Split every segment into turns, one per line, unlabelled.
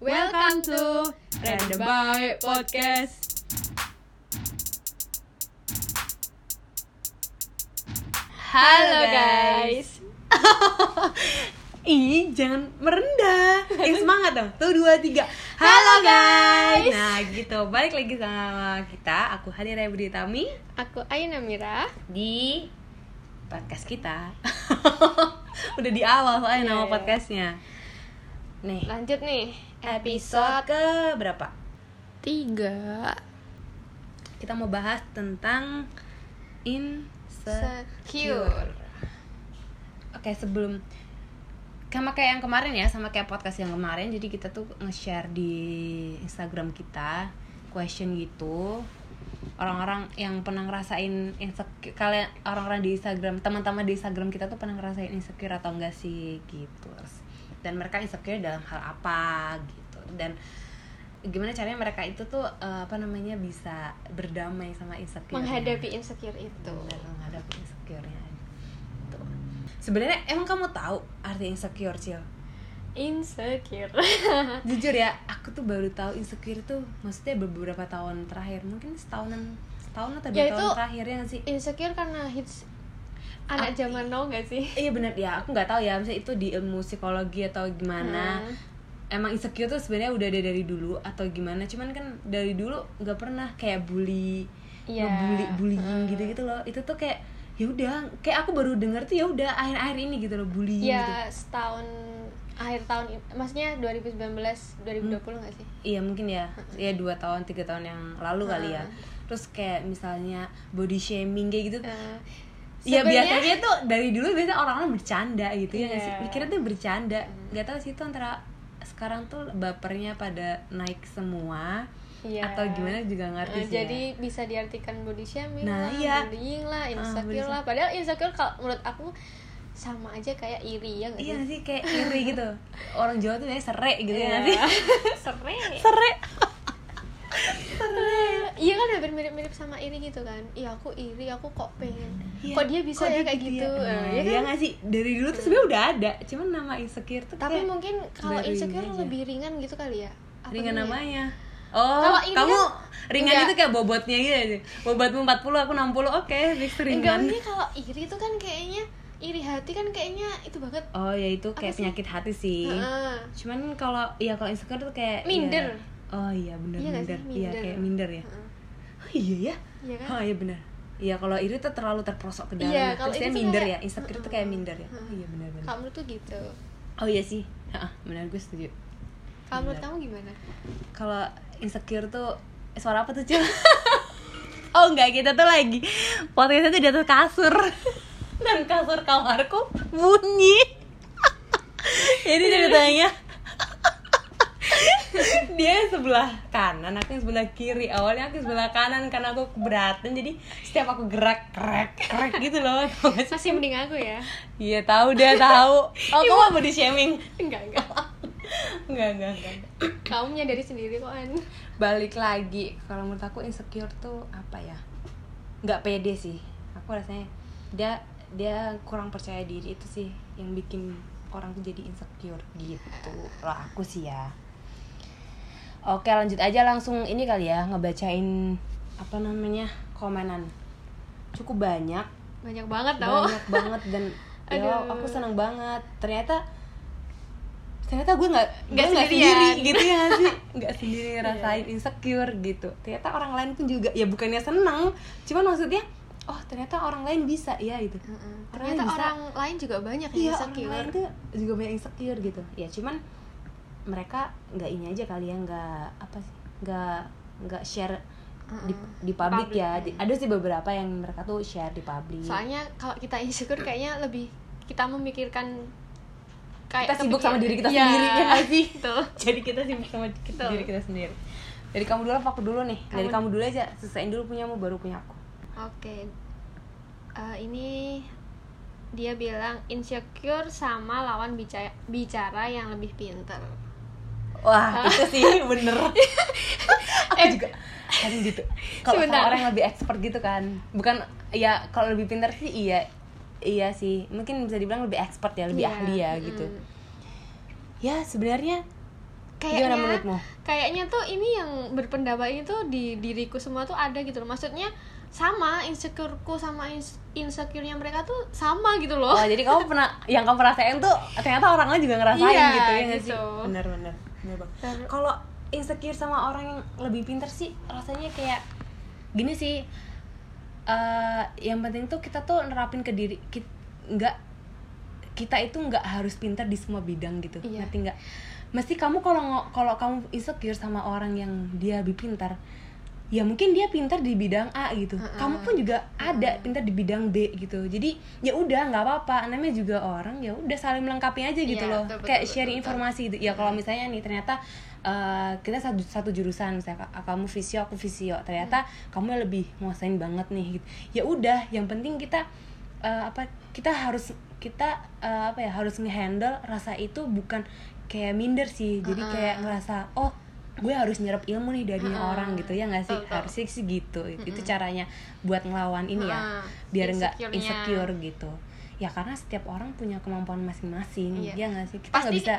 Welcome to Random Boy Podcast. Halo guys.
Ih, jangan merendah. Eh, semangat dong. Tuh, dua, tiga. Halo guys. Nah, gitu. Balik lagi sama kita. Aku Hadira Budi Tami
Aku Ayuna Mira.
di podcast kita. Udah di awal soalnya nama
Iya.
podcastnya. Nih,
Lanjut nih
episode ke berapa?
tiga.
Kita mau bahas tentang insecure.
Secure.
Oke, sebelum sama kayak yang kemarin ya, sama kayak podcast yang kemarin. Jadi kita tuh nge-share di Instagram kita question gitu. Orang-orang yang pernah ngerasain insecure kalian orang-orang di Instagram, teman-teman di Instagram kita tuh pernah ngerasain insecure atau enggak sih gitu. Dan mereka insecure dalam hal apa gitu. Dan gimana caranya mereka itu tuh eh, apa namanya bisa berdamai sama insecure
Menghadapi insecure itu.
Benar, menghadapi insecure-nya Tuh. sebenarnya emang kamu tahu arti insecure cil
Insecure.
jujur ya aku tuh baru tahu insecure tuh maksudnya beberapa tahun terakhir mungkin setahunan setahun atau dua
Ya,
tahun
itu-
terakhir ya sih
insecure karena hits anak zaman now gak sih?
iya benar ya aku nggak tahu ya misalnya itu di ilmu psikologi atau gimana
Hmm.
emang insecure tuh sebenarnya udah ada dari dulu atau gimana cuman kan dari dulu nggak pernah kayak bully
Iya.
ngebully bullying
Hmm.
gitu gitu loh itu tuh kayak ya udah kayak aku baru denger tuh ya udah akhir-akhir ini gitu loh bullying gitu
Ya setahun akhir tahun maksudnya 2019 2020 nggak sih?
Iya mungkin ya, ya dua tahun tiga tahun yang lalu kali ya.
Hmm.
Terus kayak misalnya body shaming kayak gitu.
Eh,
Iya biasanya tuh dari dulu biasanya orang-orang bercanda gitu ya. nggak sih?
Iya. Hmm.
Mikirnya tuh bercanda. Gak tahu sih itu antara sekarang tuh bapernya pada naik semua
Iya.
atau gimana juga ngerti
Eh,
sih.
jadi
ya.
bisa diartikan body shaming
Nah,
lah,
iya.
bullying lah,
body
insecure lah. Padahal insecure kalau menurut aku sama aja kayak iri ya nggak
Iya
sih?
nggak sih kayak iri gitu. Orang Jawa tuh biasanya serik gitu ya
Iya.
sih.
Sere.
Serik.
Iya kan hampir mirip-mirip sama iri gitu kan. Iya aku iri, aku kok pengen.
Iya,
Kok dia bisa ya kayak gitu.
ya?
Eh,
Nah,
iya
iya
kan?
nggak sih dari dulu tuh sebenarnya udah ada cuman nama insecure tuh
Tapi mungkin kalau
ini
insecure
aja.
lebih ringan gitu kali ya. Apa
ringan
ya?
namanya oh
ini
kamu
kan-
ringan
enggak.
itu kayak bobotnya gitu aja bobotmu 40 aku 60 oke fix
Enggak,
ringan
ini kalau iri itu kan kayaknya iri hati kan kayaknya itu banget.
oh ya itu kayak
Apa sih?
penyakit hati sih
Heeh.
cuman kalau ya kalau insecure tuh kayak
Minder.
ya- oh iya bener
Iya
minder. Iya kayak minder ya.
Heeh.
oh iya ya?
Iya kan?
oh iya bener. Iya kalau iri tuh terlalu terprosok ke dalam.
Iya,
ya.
kalau
terus minder
kayak-
ya? Insecure tuh kayak minder ya? Oh iya bener bener.
Kalau menurut tuh gitu.
oh iya sih. Heeh, benar gue setuju.
Kalau menurut kamu gimana?
kalau insecure tuh eh, suara apa tuh cil? Oh enggak kita tuh lagi. Podcastnya tuh di atas kasur. Dan kasur kamarku bunyi. Jadi ceritanya dia sebelah kanan aku yang sebelah kiri. Awalnya aku sebelah kanan karena aku keberatan jadi setiap aku gerak krek krek gitu loh?
Masih mending aku ya.
iya tahu dia tahu. Oh kamu body shaming?
Enggak, enggak.
enggak enggak enggak.
Kamu menyadari sendiri kok, An.
balik lagi. Kalau menurut aku insecure tuh apa ya? Nggak pede sih. Aku rasanya dia dia kurang percaya diri. Itu sih yang bikin orang tuh jadi insecure gitu. Lah aku sih ya oke lanjut aja langsung ini kali ya ngebacain apa namanya komenan. Cukup banyak.
Banyak banget tau.
banyak banget dan ya aku seneng banget. Ternyata ternyata gue nggak
Nggak
sendiri gitu ya sih. Nggak sendiri ngerasain insecure gitu. Ternyata orang lain pun juga ya bukannya seneng cuman maksudnya oh ternyata orang lain bisa ya gitu.
Heeh.
Orang
Ternyata
bisa.
orang lain juga banyak
iya
yang
orang
insecure.
lain tuh juga banyak insecure gitu. Ya cuman mereka nggak ini aja kali ya nggak apa sih nggak nggak share di, di Public, ya
iya.
Di- ada sih beberapa yang mereka tuh share di public
Soalnya kalau kita insecure kayaknya lebih kita memikirkan
kita sibuk sama diri kita
Iya,
sendiri ya sih jadi kita sibuk sama
Betul.
diri kita sendiri dari kamu dulu apa aku dulu nih dari
Kamu-
kamu dulu aja selesaiin dulu punyamu baru punya aku
Oke. Eh, ini dia bilang insecure sama lawan bicara bicara yang lebih pinter.
Wah itu sih bener. Aku juga kan gitu. Kalau sama orang yang lebih expert gitu kan. Bukan ya kalau lebih pintar sih iya. Iya sih. Mungkin bisa dibilang lebih expert ya lebih
Iya,
ahli ya
mm-mm.
gitu. Ya sebenarnya
kayaknya
Gimana menurutmu?
kayaknya tuh ini yang berpendapat ini tuh di diriku semua tuh ada gitu loh. Maksudnya sama insecureku sama ins- insecure-nya mereka tuh sama gitu loh
Oh, jadi kamu pernah yang kamu rasain tuh ternyata orang lain juga ngerasain
Iya,
gitu ya sih?
gitu.
Bener bener. bener banget.
Ter-
Kalau insecure sama orang yang lebih pintar sih rasanya kayak gini sih. eh yang penting tuh kita tuh nerapin ke diri kita nggak kita itu nggak harus pintar di semua bidang gitu
Iya.
ngerti nggak mesti kamu kalau kalau kamu insecure sama orang yang dia lebih pintar ya mungkin dia pintar di bidang A gitu.
Uh-uh.
kamu pun juga ada pintar di bidang B gitu. Jadi ya udah nggak apa-apa. Namanya juga orang ya udah saling melengkapi aja gitu
Iya,
loh.
betul,
kayak
betul,
sharing
betul,
informasi gitu. Ya kalau misalnya nih ternyata eh, kita satu satu jurusan misalnya ka- kamu fisio aku fisio. Ternyata kamu lebih nguasain banget nih gitu. Ya udah yang penting kita eh, apa kita harus kita eh, apa ya harus ngehandle rasa itu bukan kayak minder sih. Jadi
Uh-uh.
kayak ngerasa oh gue harus nyerap ilmu nih dari
Uh-uh.
orang gitu ya nggak sih?
Betul, betul.
harusnya sih gitu. Itu caranya buat ngelawan ini ya
Uh-uh.
biar nggak insecure gitu. Ya karena setiap orang punya kemampuan masing-masing
Iya.
ya nggak sih? Kita nggak
Pasti-
bisa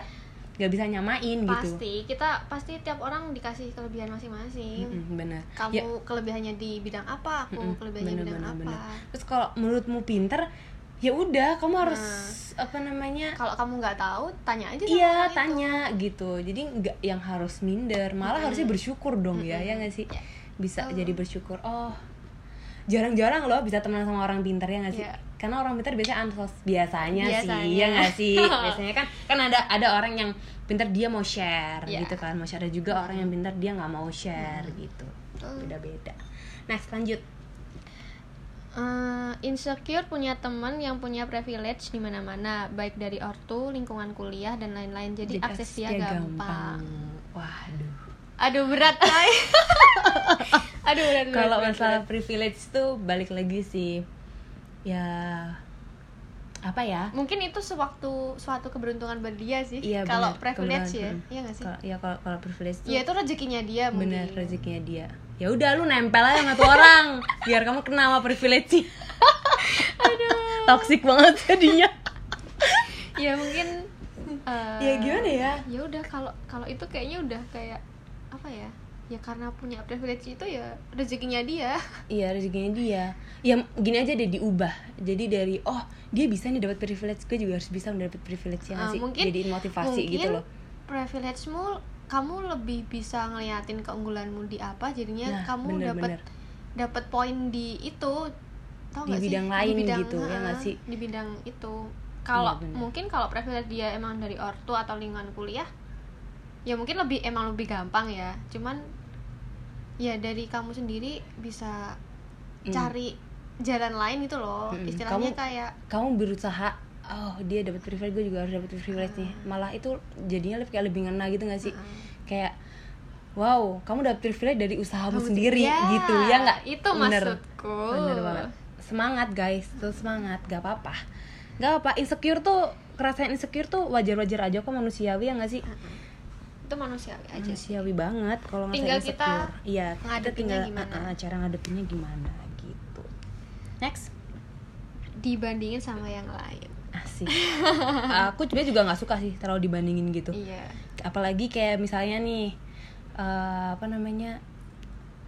nggak bisa nyamain gitu.
Pasti kita pasti tiap orang dikasih kelebihan masing-masing.
Mm-mm, bener
kamu
ya.
kelebihannya di bidang apa aku
Mm-mm,
kelebihannya
bener,
di bidang
bener,
apa.
bener. terus kalau menurutmu pinter ya udah kamu harus
Nah.
apa namanya
kalau kamu nggak tahu tanya aja sama
Iya
orang itu.
tanya gitu jadi nggak yang harus minder malah
Mm-mm.
harusnya bersyukur dong ya
Mm-mm.
ya nggak sih
Ya.
bisa
Betul.
jadi bersyukur oh jarang-jarang loh bisa temenan sama orang pintar ya nggak sih
Iya.
karena orang pintar biasanya ansos biasanya, sih
Biasanya.
ya nggak sih biasanya kan kan ada ada orang yang pintar dia mau share
Iya.
gitu kan mau share ada juga orang yang pintar dia nggak mau share gitu
Betul.
beda-beda next lanjut
Eh, insecure punya teman yang punya privilege di mana-mana baik dari ortu lingkungan kuliah dan lain-lain jadi, akses dia gampang.
waduh
aduh berat Tay. aduh berat, berat,
kalau masalah
berat.
privilege tuh balik lagi sih ya apa ya
mungkin itu sewaktu suatu keberuntungan bagi dia sih
Iya
kalau privilege ya
kebetulan.
iya nggak sih
Kalau ya kalau kalau privilege tuh
ya itu rezekinya dia
bener
mungkin
rezekinya dia. Ya udah lu nempel aja sama tuh orang biar kamu kena sama privilege.
aduh
Toxic banget jadinya.
ya mungkin eh,
ya gimana ya?
ya udah kalau kalau itu kayaknya udah kayak apa ya ya karena punya privilege itu ya rezekinya dia
Iya rezekinya dia. Ya gini aja deh diubah. Jadi dari oh dia bisa nih dapat privilege, gue juga harus bisa mendapat privilege ya nggak
Eh,
sih?
mungkin
Jadiin motivasi
mungkin
gitu loh.
privilege-mu kamu lebih bisa ngeliatin keunggulanmu di apa jadinya
Nah,
kamu dapat dapat poin di itu tau
Di
sih
bidang lain gitu, ya
ha,
sih?
di bidang itu kalau
bener.
mungkin kalau privilege dia emang dari ortu atau lingkungan kuliah ya mungkin lebih emang lebih gampang ya cuman ya dari kamu sendiri bisa
Hmm.
cari jalan lain itu loh
Mm-mm.
istilahnya
Kamu-
kayak
Kamu berusaha oh dia dapat privilege gue juga harus dapat privilege nih malah itu jadinya lebih kayak lebih ngena gitu gak sih
Heeh.
kayak wow kamu dapat privilege dari usahamu
Kamu
sendiri
Ya,
gitu ya nggak
itu
Bener.
maksudku
bener banget semangat guys tuh semangat gak apa-apa gak apa insecure tuh kerasain insecure tuh wajar-wajar aja kok manusiawi ya gak sih
itu manusiawi aja sih.
Manusiawi banget kalau
Tinggal kita
iya kita tinggal
gimana.
uh, uh, cara ngadepinnya gimana gitu. Next.
Dibandingin sama yang lain.
Asik. Aku juga juga nggak suka sih terlalu dibandingin gitu.
Iya.
Apalagi kayak misalnya nih eh, apa namanya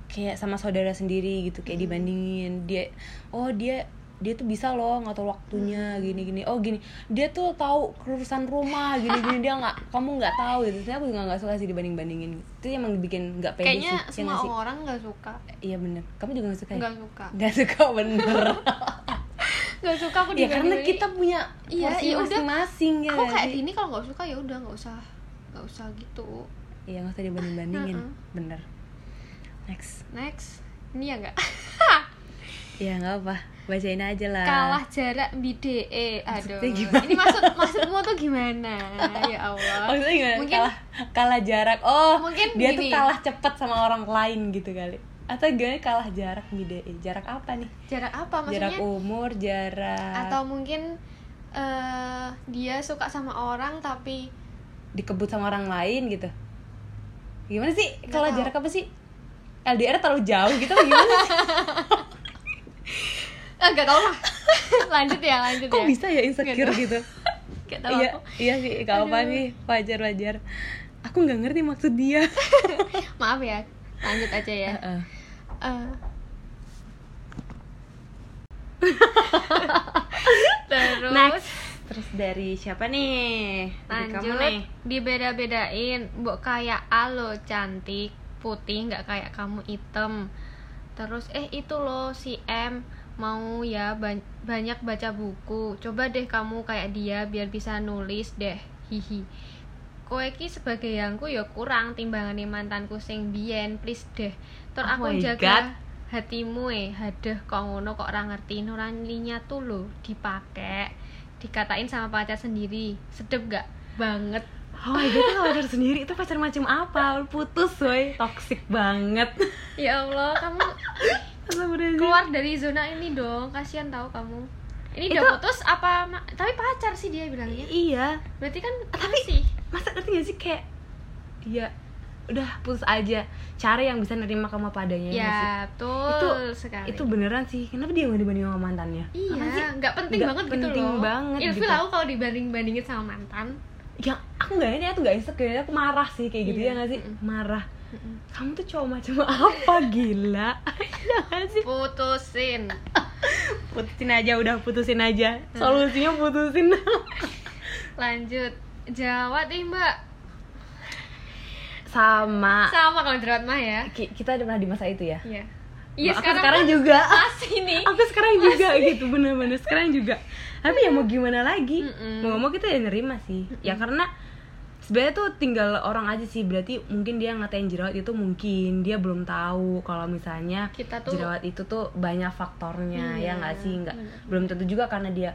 kayak sama saudara sendiri gitu kayak dibandingin. Dia oh dia dia tuh bisa loh ngatur waktunya gini gini oh gini. Dia tuh tahu urusan rumah gini gini dia nggak kamu nggak tahu gitu. Ternyata aku juga nggak suka sih dibanding bandingin itu emang bikin nggak pede
kayaknya
sih ya
semua
nggak sih?
orang nggak suka.
Iya bener. Kamu juga nggak suka ya?
Nggak suka.
Nggak suka bener.
Nggak suka aku
ya karena kita punya
Iya,
porsi
ya udah.
masing-masing ya
aku
nggak
kayak gini kalau nggak suka ya udah nggak usah nggak usah gitu.
Iya nggak usah dibanding bandingin bener. Next.
Next. Ini ya nggak?
Ya nggak apa bacain aja lah
kalah jarak BDE aduh ini maksud maksudmu tuh gimana ya Allah
Maksudnya gimana?
mungkin
kalah kalah jarak. Oh,
Mungkin
dia tuh
gini.
kalah cepet sama orang lain gitu kali. Atau gimana kalah jarak beda? Jarak apa nih?
jarak apa maksudnya
Jarak umur, jarak
atau mungkin eh dia suka sama orang tapi
dikebut sama orang lain gitu. Gimana sih? Kalah jarak apa sih? LDR terlalu jauh gitu gimana sih?
ah nggak tau lah. Lanjut ya lanjut
Kok
ya.
bisa ya insecure
tahu.
gitu?
Tahu
iya,
aku.
iya sih, gak apa nih, wajar wajar. aku nggak ngerti maksud dia.
Maaf ya. Lanjut aja ya.
Heeh.
Eh. terus?
Next. Terus dari siapa nih? Dari kamu
lanjut.
nih.
Dibeda-bedain. Mbok kayak alo cantik putih nggak kayak kamu hitam. Terus eh itu loh si M mau ya ban- banyak baca buku. Coba deh kamu kayak dia biar bisa nulis deh. Hihi. Kowe ki sebagai yangku ya kurang timbangane mantanku sing biyen please deh. Tur
Oh
aku jaga
God.
hatimu eh hadeh kok ngono kok ora ngerti. Nuraninya tuh lo dipakai dikatain sama pacar sendiri. Sedep gak? Banget
oh my god itu pacar sendiri itu pacar macam apa? Putus woy. Toxic banget.
Ya Allah kamu keluar dari zona ini dong. Kasihan tahu kamu. Ini udah putus apa tapi pacar sih dia bilangnya.
Iya.
Berarti kan
Tapi-
masih
masa ngerti gak sih kayak ya udah putus aja cari yang bisa nerima kamu padanya sih?
ya betul
Itu-
sekali.
itu beneran sih. Kenapa dia nggak dibanding sama mantannya?
Iya
sih?
nggak penting
Nggak
banget gitu
penting
loh.
banget
Ilfil
gitu.
aku kalau dibanding bandingin sama mantan
yang aku nggak ini aku nggak insecure aku marah sih kayak gitu
Iya.
ya nggak sih? Marah. Kamu tuh cowok macam apa gila? Ya sih?
Putusin.
Putusin aja udah putusin aja. Solusinya putusin.
Lanjut. Jawab nih mbak.
Sama.
Sama kalau jerawat mah ya.
Ki- kita pernah di masa itu ya?
Iya iya
aku
sekarang,
sekarang
kan
juga.
masih nih.
Aku sekarang juga gitu bener-bener sekarang juga. Tapi ya mau gimana lagi?
Mm-mm.
mau mau kita ya nerima sih. Ya karena sebenarnya tuh tinggal orang aja sih. Berarti mungkin dia ngatain jerawat itu mungkin. Dia belum tahu kalau misalnya
kita tuh
jerawat itu tuh banyak faktornya
Iya,
ya nggak sih? Nggak belum tentu juga karena dia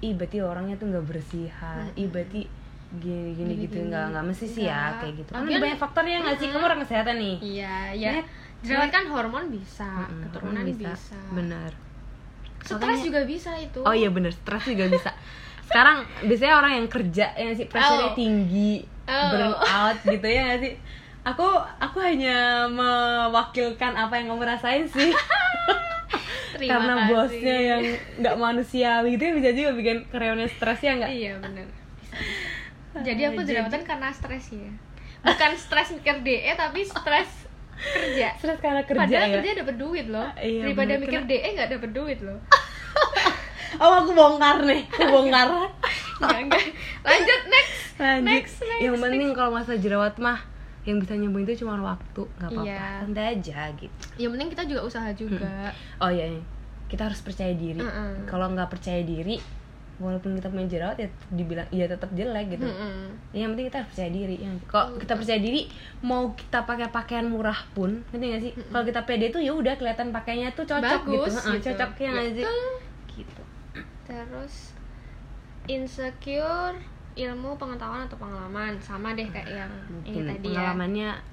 ih berarti orangnya tuh nggak bersihan. Ih berarti gini gini
Gini,
gitu. nggak nggak mesti sih ya kayak gitu. Kan banyak faktornya nggak sih? Kamu orang kesehatan nih.
Iya ya
Nek,
jerawat kan hormon bisa
Mm-mm,
keturunan
hormon
bisa,
benar
stres
Makanya-
juga bisa itu
Oh iya bener, stres juga bisa. Sekarang biasanya orang yang kerja yang sih pressure
Oh.
tinggi,
Oh.
burn out gitu ya nggak sih? Aku aku hanya mewakilkan apa yang kamu rasain sih.
Terima
Karena
kasih.
bosnya yang nggak manusiawi itu bisa juga bikin karyawannya stres ya nggak?
iya benar jadi aku jerawatan karena stres ya bukan stres mikir DE tapi stres kerja
Stres karena kerja
padahal
ya.
kerja dapat duit loh
Iya,
daripada
bener.
mikir DE nggak dapat duit loh
Oh aku bongkar nih, aku bongkar.
Enggak, enggak. lanjut next
Lanjut.
next next
yang penting kalau masa jerawat mah yang bisa nyembuhin itu cuma waktu, nggak apa-apa.
Iya.
Santai aja gitu.
yang penting kita juga usaha juga
Oh iya, iya. kita harus percaya diri.
Mm-mm.
Kalau nggak percaya diri, walaupun kita punya jerawat ya dibilang ya tetap jelek gitu.
Mm-mm.
Yang penting kita harus percaya diri. Ya. Kalau kita percaya diri, mau kita pakai pakaian murah pun, ngerti nggak sih? Kalau kita pede tuh ya udah kelihatan pakainya tuh cocok gitu.
Bagus
Heeh,
gitu.
Cocok ya nggak sih? Gitu.
terus insecure ilmu pengetahuan atau pengalaman sama deh kayak yang ini
Mungkin
tadi ya
pengalamannya ya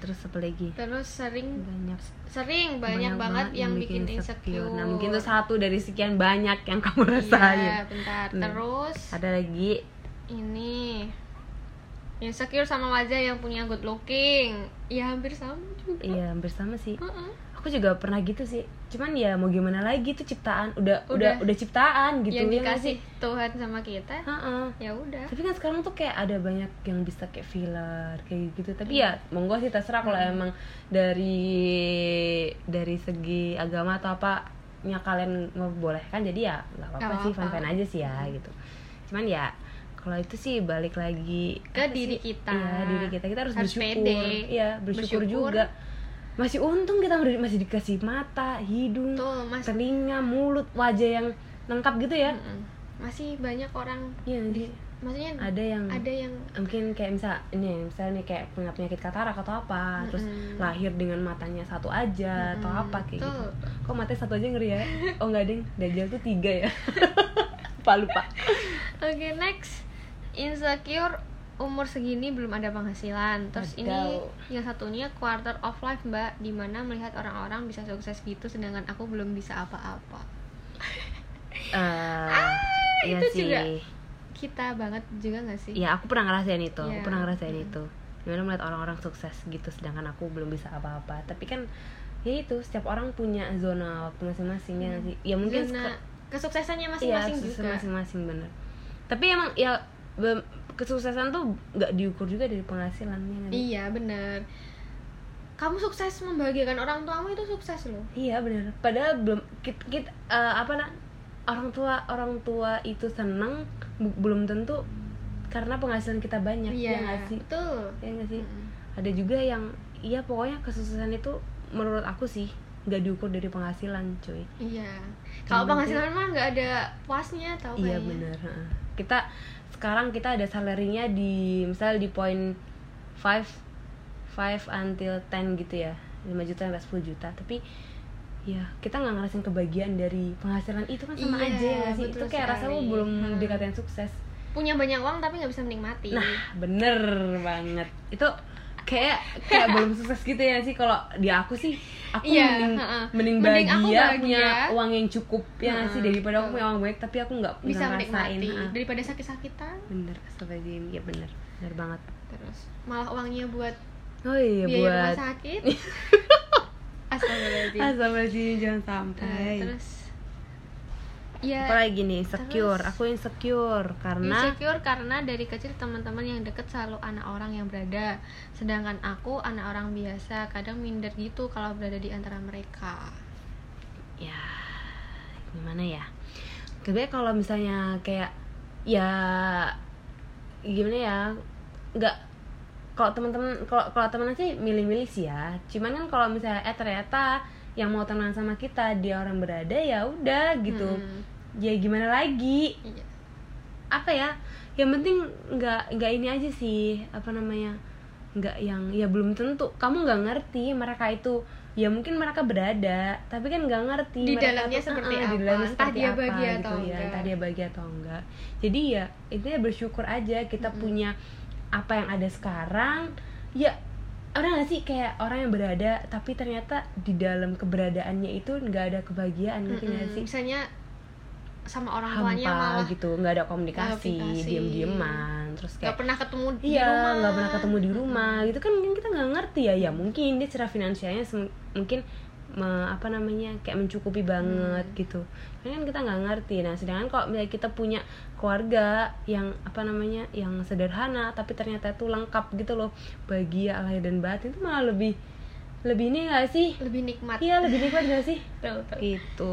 terus apa lagi?
terus sering
Banyak
sering banyak, banget, yang bikin insecure,
Nah, mungkin itu satu dari sekian banyak yang kamu
iya
rasain.
bentar
Hmm.
terus
Ada lagi
ini insecure sama wajah yang punya good looking ya hampir sama juga
Iya, hampir sama sih.
Heeh.
Aku juga pernah gitu sih. Cuman ya mau gimana lagi itu ciptaan, udah udah
Udah.
udah, ciptaan gitu
yang
ya nggak
dikasih Tuhan sama kita
Heeh.
ya udah
Tapi kan sekarang tuh kayak ada banyak yang bisa kayak filler kayak gitu. Tapi
Iya.
ya monggo sih terserah kalau emang dari dari segi agama atau apa nya kalian membolehkan jadi ya nggak apa-apa sih fan fan aja sih ya gitu cuman ya kalau itu sih balik lagi
Ke diri
sih?
kita.
iya diri kita kita harus,
Harus
bersyukur
pede.
iya bersyukur,
Bersyukur.
juga masih untung kita masih dikasih mata hidung
tuh mas
telinga mulut wajah yang lengkap gitu ya?
Masih banyak orang
iya di
maksudnya
ada yang
ada yang
mungkin kayak misal ini misalnya nih kayak punya penyakit katarak atau apa terus
Mm-mm.
lahir dengan matanya satu aja atau
Mm-mm.
apa kayak gitu.
Tuh.
kok matanya satu aja ngeri ya? Oh enggak ding. Dajjal tuh tiga ya? Lupa lupa.
Oke next. Insecure umur segini belum ada penghasilan. Terus ini
Wadaw.
yang satunya quarter of life mbak di mana melihat orang-orang bisa sukses gitu sedangkan aku belum bisa apa-apa.
Eh, iya
itu
sih.
juga kita banget juga gak sih?
Iya aku pernah ngerasain itu aku
Iya.
pernah ngerasain itu. Gimana melihat orang-orang sukses gitu sedangkan aku belum bisa apa-apa. Tapi kan ya itu setiap orang punya zona waktu masing-masing ya nggak sih? Ya mungkin
Zona kesuksesannya
Iya,
masing-masing
sukses
juga.
masing-masing bener. Tapi emang ya kesuksesan tuh nggak diukur juga dari penghasilannya
iya bener. Kamu sukses membahagiakan orang tuamu itu sukses loh.
Iya benar padahal belum kita, kita eh, apa nak orang tua orang tua itu seneng belum tentu karena penghasilan kita banyak
iya
ya nggak sih?
betul.
Ya nggak sih?
Mm-mm.
ada juga yang iya pokoknya kesuksesan itu menurut aku sih nggak diukur dari penghasilan cuy.
Iya. Kalau penghasilan mah nggak ada puasnya tau
iya
kayaknya.
benar heeh. kita sekarang kita ada salarinya di misal di point 5 5 until 10 gitu ya. 5 juta sampai 10 juta. Tapi ya kita nggak ngerasain kebahagiaan dari penghasilan itu kan sama
Iya,
aja ya sih? Itu kayak rasa lu belum
Hmm.
dikatain sukses.
Punya banyak uang tapi nggak bisa menikmati.
Nah bener banget. Itu kayak kayak belum sukses gitu ya sih. Kalau di aku sih aku
Iya,
mending
heeh.
mending
Mending aku
bahagia,
bahagia.
punya uang yang cukup ya nggak sih? Daripada aku punya uang banyak tapi aku nggak
bisa
ngerasain heeh.
daripada sakit-sakitan.
Bener astagfirullahaladzim. Ya bener. Bener banget.
Terus malah uangnya buat
oh iya
biaya rumah
buat
sakit. Astagfirullahaladzim.
Astagfirullahaladzim jangan sampai.
Terus ya
apalagi nih insecure
terus-
aku insecure karena
insecure karena dari kecil teman-teman yang deket selalu anak orang yang berada. Sedangkan aku anak orang biasa kadang minder gitu kalau berada di antara mereka.
Ya gimana ya? Kebanyakan kalau misalnya kayak ya gimana ya? Nggak kalau teman-teman kalau kalau teman sih milih-milih sih ya. Cuman kan kalau misalnya eh ternyata yang mau temenan sama kita dia orang berada ya udah gitu.
Mm-mm.
Ya gimana lagi?
Iya.
apa ya? Yang penting nggak nggak ini aja sih apa namanya nggak yang ya belum tentu. Kamu nggak ngerti mereka itu. Ya mungkin mereka berada tapi kan nggak ngerti
Di
mereka
dalamnya
tuh,
seperti
"Ah, di
apa,
dalamnya
entah
seperti
dia
apa
bahagia
gitu
atau
ya
enggak."
entah dia bahagia atau enggak. Jadi ya intinya bersyukur aja kita punya apa yang ada sekarang. Ya orang nggak sih kayak orang yang berada tapi ternyata di dalam keberadaannya itu nggak ada kebahagiaan ngerti nggak
Mm-mm.
sih?
Misalnya sama orang tuanya
hampa
malah
gitu nggak ada komunikasi
komunikasi.
diem dieman terus
nggak
kayak
pernah ketemu di
iya
rumah.
nggak pernah ketemu di rumah gitu kan kan kita nggak ngerti ya ya mungkin dia secara finansialnya mungkin me- apa namanya kayak mencukupi banget
Hmm.
gitu. Kan kita nggak ngerti. Nah sedangkan kalau misalnya kita punya keluarga yang apa namanya yang sederhana tapi ternyata itu lengkap gitu loh bahagia lahir dan batin itu malah lebih lebih ini gak sih?
Lebih nikmat.
Iya lebih nikmat gak sih?
Betul, betul.
gitu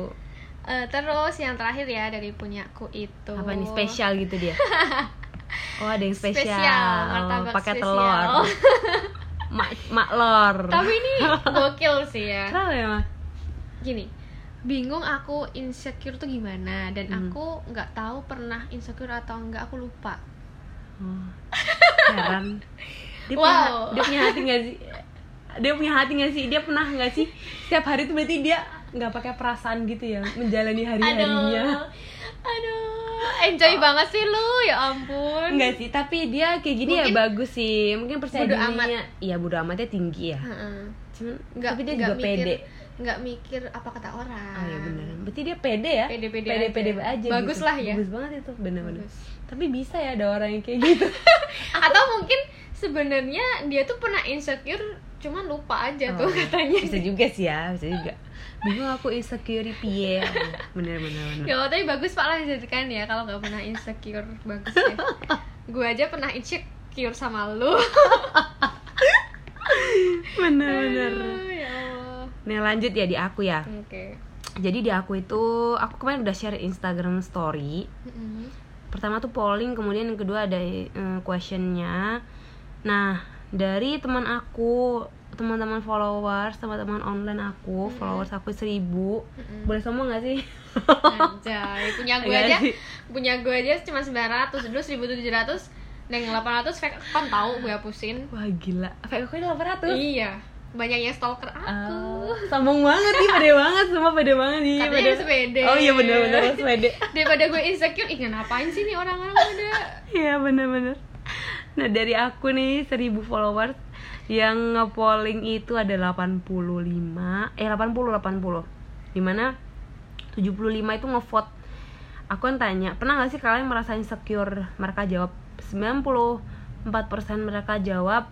Eh, terus yang terakhir ya dari punyaku itu.
Apa nih spesial gitu dia? Oh ada yang spesial,
Spesial,
Oh, pakai telur. Mak mak lor.
Tapi ini gokil sih ya.
Kenapa ya Mak?
gini bingung aku insecure tuh gimana dan
Hmm.
aku nggak tahu pernah insecure atau enggak aku lupa.
Oh, heran. Dia
Wow.
punya dia punya hati nggak sih? Dia punya hati nggak sih? Dia pernah nggak sih? Setiap hari tuh berarti dia nggak pakai perasaan gitu ya menjalani hari harinya
aduh aduh enjoy banget sih lu ya ampun
Enggak sih, tapi dia kayak gini
Mungkin
ya bagus sih. Mungkin percaya
bodo
dirinya. Iya, bodo amatnya tinggi ya.
Heeh.
Cuman
nggak
tapi dia
nggak
juga
mikir,
pede.
nggak mikir apa kata orang
Oh iya bener. Berarti dia pede ya?
Pede-pede
pede,
aja.
pede aja.
Bagus
gitu.
lah ya.
Bagus banget itu, bener-bener.
Bagus.
Tapi bisa ya ada orang yang kayak gitu.
atau mungkin sebenarnya dia tuh pernah insecure cuman lupa aja tuh
Oh,
katanya
Bisa juga sih ya, bisa juga. Bingung aku insecure piye. Bener bener bener.
ya tapi bagus pak lanjutkan ya kalau nggak pernah insecure bagus ya gue aja pernah insecure sama lu
Bener bener.
Aduh, ya Allah
Nih lanjut ya di aku ya.
oke
Jadi di aku itu aku kemarin udah share Instagram story.
Mm-mm.
pertama tuh polling kemudian yang kedua ada eh, questionnya nah dari teman aku teman-teman followers teman-teman online aku followers aku seribu.
Mm-mm.
boleh sombong gak sih?
Anjay, punya gue aja punya gue aja cuma 900 dulu 1700 dan yang 800 fake account tahu gue hapusin.
Wah gila. Fake aku 800
iya banyak yang stalker aku.
Ah, sombong banget nih pede banget semua pede banget nih
Katanya
pede.
harus pede.
oh iya bener-bener harus pede
daripada gue insecure ih ngapain sih nih orang-orang pada?
Iya bener-bener. Nah dari aku nih 1000 followers Yang nge-polling itu ada 85 Eh 80 80 Di mana 75 itu nge-vote. Aku yang tanya Pernah gak sih kalian merasa insecure? Mereka jawab 94% mereka jawab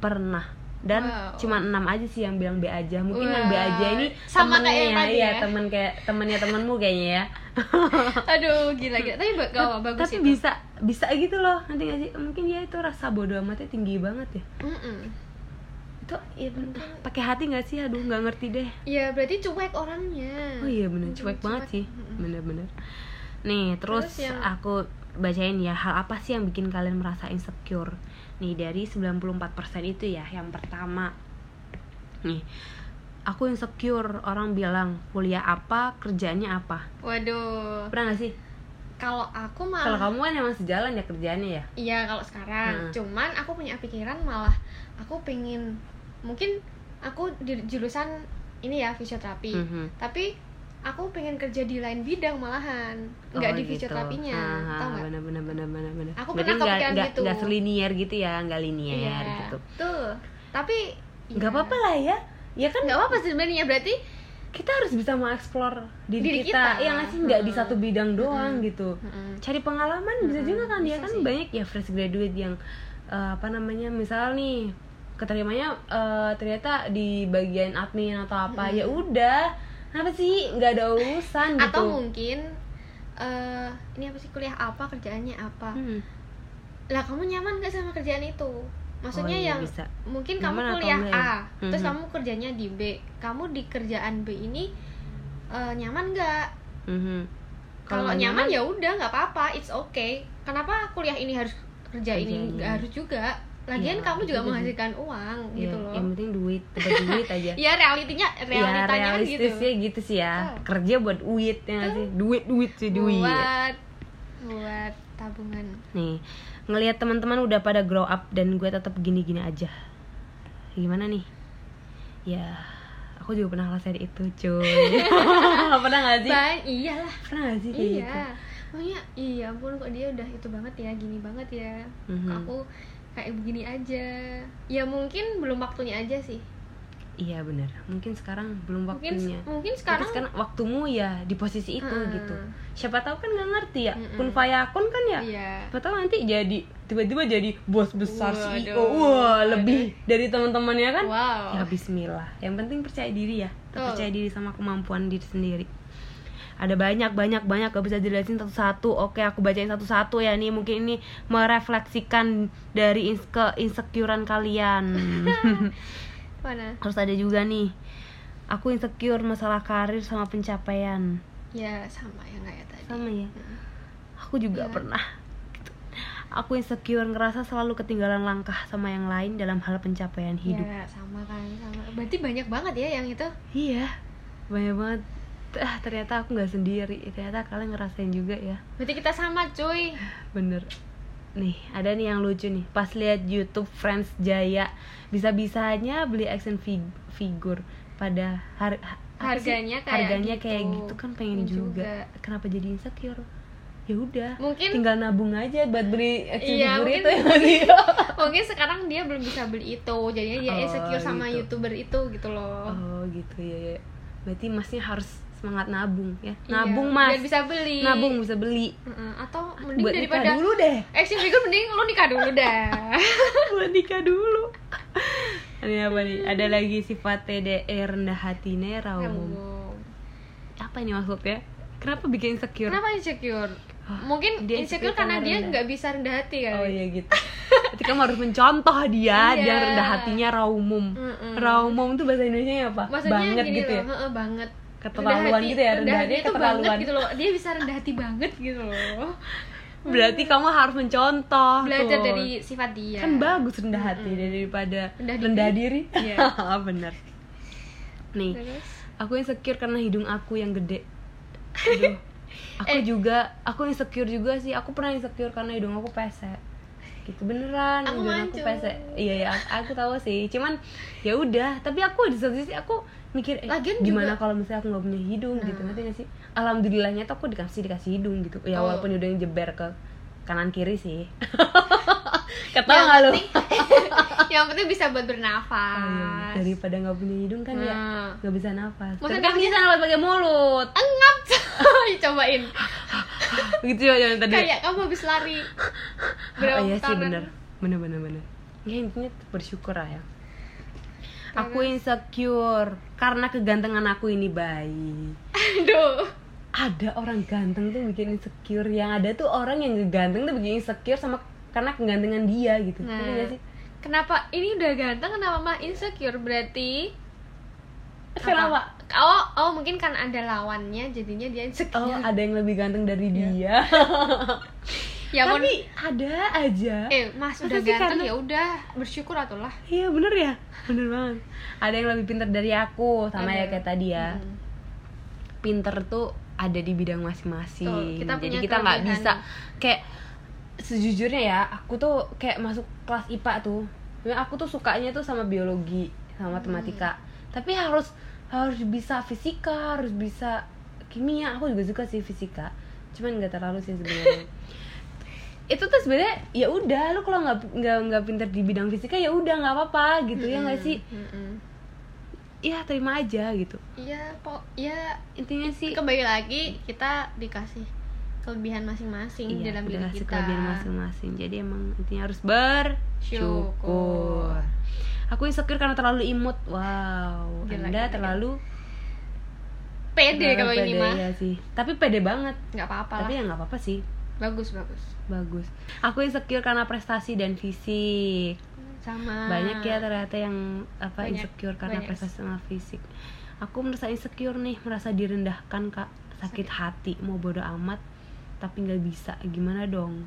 Pernah dan
Wow.
cuma enam aja sih yang bilang B aja. Mungkin yang B aja ini
sama kayak
temennya
yang tadi
ya,
ya.
temen kayak temennya temenmu kayaknya ya.
Aduh gila gila. Tapi gak apa, bagus
tapi
itu.
bisa bisa gitu loh. Nanti gak sih? Mungkin dia itu rasa bodoh amatnya tinggi banget ya.
Mm-mm.
itu ya pakai hati nggak sih? Aduh nggak ngerti deh.
Ya berarti cuek orangnya.
Oh iya bener.
Mm-mm,
cuek banget sih. Bener-bener nih terus,
Terus yang-
aku bacain ya hal apa sih yang bikin kalian merasa insecure nih dari 94% itu ya yang pertama. Nih aku insecure orang bilang kuliah apa kerjanya apa?
Waduh.
Pernah gak sih?
Kalau aku
kalau
malah
kamu kan emang sejalan ya kerjaannya ya?
Iya kalau sekarang.
Hmm.
cuman aku punya pikiran malah aku pengen mungkin aku di jurusan ini ya fisioterapi.
Mhm.
tapi aku pengen kerja di lain bidang malahan nggak
Oh,
di
gitu.
fisioterapinya
Ah,
tau nggak
bener bener bener bener bener
Aku
berarti
pernah kepikiran gitu.
nggak selinier gitu ya nggak linier
iya
gitu
tuh tapi
nggak
ya,
apa-apa lah ya ya kan
nggak apa-apa sebenarnya berarti
kita harus bisa mengeksplor diri,
Diri
kita.
kita.
Iya nggak sih nggak di
Mm-mm.
satu bidang doang gitu
Mm-mm.
cari pengalaman bisa
Mm-mm,
juga kan dia
bisa
kan
sih.
banyak ya fresh graduate yang eh, apa namanya misal nih keterimanya eh, ternyata di bagian admin atau apa
Mm-mm.
ya udah apa sih nggak ada urusan gitu
atau mungkin eh ini apa sih kuliah apa kerjaannya apa
Hmm.
lah kamu nyaman gak sama kerjaan itu maksudnya
Oh, iya,
yang
bisa.
mungkin
Nyaman
kamu kuliah
ya?
A terus
Mhm.
kamu kerjanya di B kamu di kerjaan B ini eh, nyaman nggak
Mhm.
kalau
nggak
nyaman ya udah nggak apa-apa it's okay kenapa kuliah ini harus kerja
Kerja
ini
ini.
nggak harus juga lagian
Iya,
kamu juga
sih.
menghasilkan uang
Iya,
gitu loh.
yang penting duit dapat duit aja.
Ya realitinya
ya
realitanya gitu.
realistisnya gitu. sih ya.
Betul.
kerja buat duit ya sih. Duit duit sih duit.
Buat buat tabungan.
Nih ngelihat teman-teman udah pada grow up dan gue tetap gini-gini aja. Gimana nih? Ya aku juga pernah ngerasain itu cuy. Pernah gak sih?
Bang, iyalah.
Pernah gak sih kayak gitu?
Iya makanya iya ampun kok dia udah itu banget ya gini banget ya.
Mhm.
Kok aku kayak begini aja. Ya mungkin belum waktunya aja sih.
Iya benar mungkin sekarang belum
mungkin
waktunya.
mungkin
sekarang
sekarang
sekarang waktumu ya di posisi itu
Mm-mm.
gitu. Siapa tahu kan nggak ngerti ya
Mm-mm.
kun fayakun kan ya?
Iya.
Siapa tahu nanti jadi tiba-tiba jadi bos besar
Waduh,
CEO wah
waduh.
lebih dari teman-temannya kan?
Wow.
Ya Bismillah. Yang penting percaya diri ya. Percaya diri sama kemampuan diri sendiri ada banyak banyak banyak. Gak bisa dijelasin satu-satu. Oke aku bacain satu-satu ya. Nih mungkin ini merefleksikan dari ins ke insecurean kalian.
Mana?
Terus ada juga nih. Aku insecure masalah karir sama pencapaian.
Ya sama ya kayak tadi.
Sama ya?
Mm.
aku juga
Iya.
pernah. Gitu. aku insecure ngerasa selalu ketinggalan langkah sama yang lain dalam hal pencapaian hidup.
Ya sama kan sama. Berarti banyak banget ya yang itu.
Iya, banyak banget. Ah, ternyata aku nggak sendiri. Ternyata kalian ngerasain juga ya.
berarti kita sama cuy
Bener. Nih, ada nih yang lucu nih. Pas lihat YouTube Friends Jaya, bisa-bisanya beli action fig- figure pada har?
Harganya kayak
harganya
gitu.
kayak gitu kan pengen juga.
juga.
Kenapa jadi insecure? Ya udah.
Mungkin-
tinggal nabung aja buat beli action
Iya,
figure
mungkin-
itu ya sih?
mungkin sekarang dia belum bisa beli itu jadinya dia
Oh,
insecure sama
gitu.
youtuber itu gitu loh
Oh, gitu ya. ya. Berarti masnya harus semangat nabung ya.
Iya,
Nabung, Mas.
biar bisa beli.
Nabung bisa beli.
Heeh, atau mending
buat
daripada
nikah dulu deh.
Action figure mending lu nikah dulu dah.
Buat nikah dulu. Ini apa nih? Ada lagi sifat TDE rendah hati nera umum.
Ngomong.
apa ini maksudnya? Kenapa bikin insecure?
Kenapa insecure?
Hah,
mungkin
dia
insecure
insecure
karena dia nggak bisa rendah hati kan
oh iya gitu. Berarti kamu harus mencontoh dia
Iya.
dia rendah hatinya raumum
Mm-mm.
raumum tuh bahasa Indonesia apa?
Maksudnya
banget gitu ya?
loh. Heeh, banget
Keterlaluan
Rendah hati-
gitu ya, rendah hati
hati itu banget gitu loh. Dia bisa rendah hati banget gitu loh.
Berarti kamu harus mencontoh
belajar
tuh.
dari sifat dia.
Kan bagus rendah hati daripada
Rendah diri.
rendah diri,
Iya.
bener. Nih
Terus?
aku insecure karena hidung aku yang gede. Aduh. aku
Eh.
juga aku insecure juga sih. Aku pernah insecure karena hidung aku pesek. Gitu beneran
Aku
hidung aku pesek. Iya ya aku, aku tahu sih. Cuman ya udah tapi aku di satu sisi aku mikir eh,
Lagian
gimana
juga-
kalau misalnya aku nggak punya hidung? Gitu
Nah.
nanti gak sih? Alhamdulillahnya tuh aku dikasih dikasih hidung gitu. Ya
Oh.
walaupun hidungnya jeber ke kanan kiri sih. Ketawa
yang
nggak lu?
yang penting bisa buat
iya.
bernafas
daripada nggak punya hidung kan ya
Hmm.
nggak bisa nafas.
Maksudnya
kan bisa nafas pakai mulut.
Engap cobain.
Gitu ya yang tadi.
Kayak kamu habis lari. Berapa
oh, iya sih bener. Bener bener bener. Ya intinya bersyukur lah ya aku insecure karena kegantengan aku ini baik
aduh.
Ada orang ganteng tuh bikin insecure yang ada tuh orang yang ganteng tuh bikin insecure sama karena kegantengan dia gitu.
Nah
sih?
kenapa? Ini udah ganteng kenapa malah insecure? Berarti
kenapa
oh oh mungkin kan ada lawannya jadinya dia insecure.
Oh ada yang lebih ganteng dari dia
ya
tapi ada aja.
Eh mas
Masa
udah ganteng
karena-
ya udah bersyukur atuh lah.
Iya bener ya? Bener banget. Ada yang lebih pintar dari aku sama ya kayak tadi ya.
Hmm.
pinter tuh ada di bidang masing-masing.
Kita
jadi kita nggak bisa kayak sejujurnya ya aku tuh kayak masuk kelas IPA tuh aku tuh sukanya tuh sama biologi sama matematika. Tapi harus harus bisa fisika harus bisa kimia. Aku juga suka sih fisika cuman nggak terlalu sih sebenarnya itu tuh sebenarnya ya udah lu kalau nggak nggak nggak pinter di bidang fisika ya udah nggak apa-apa gitu ya nggak sih?
Mm-mm.
ya terima aja gitu.
Iya pok ya
intinya sih
kembali lagi kita dikasih kelebihan masing-masing
Iya,
dalam diri kita.
kelebihan masing-masing. Jadi emang intinya harus bersyukur.
Syukur.
aku insecure karena terlalu imut. Wow
Gila,
anda
gila,
terlalu
pede kalau ini mah.
ya sih. Tapi pede banget.
Nggak apa-apa
tapi ya nggak apa-apa sih
bagus bagus.
Bagus. Aku insecure karena prestasi dan fisik
sama.
Banyak ya ternyata yang apa
Banyak,
insecure karena
banyak.
prestasi sama fisik aku merasa insecure nih merasa direndahkan kak. Sakit hati mau bodo amat tapi nggak bisa. Gimana dong?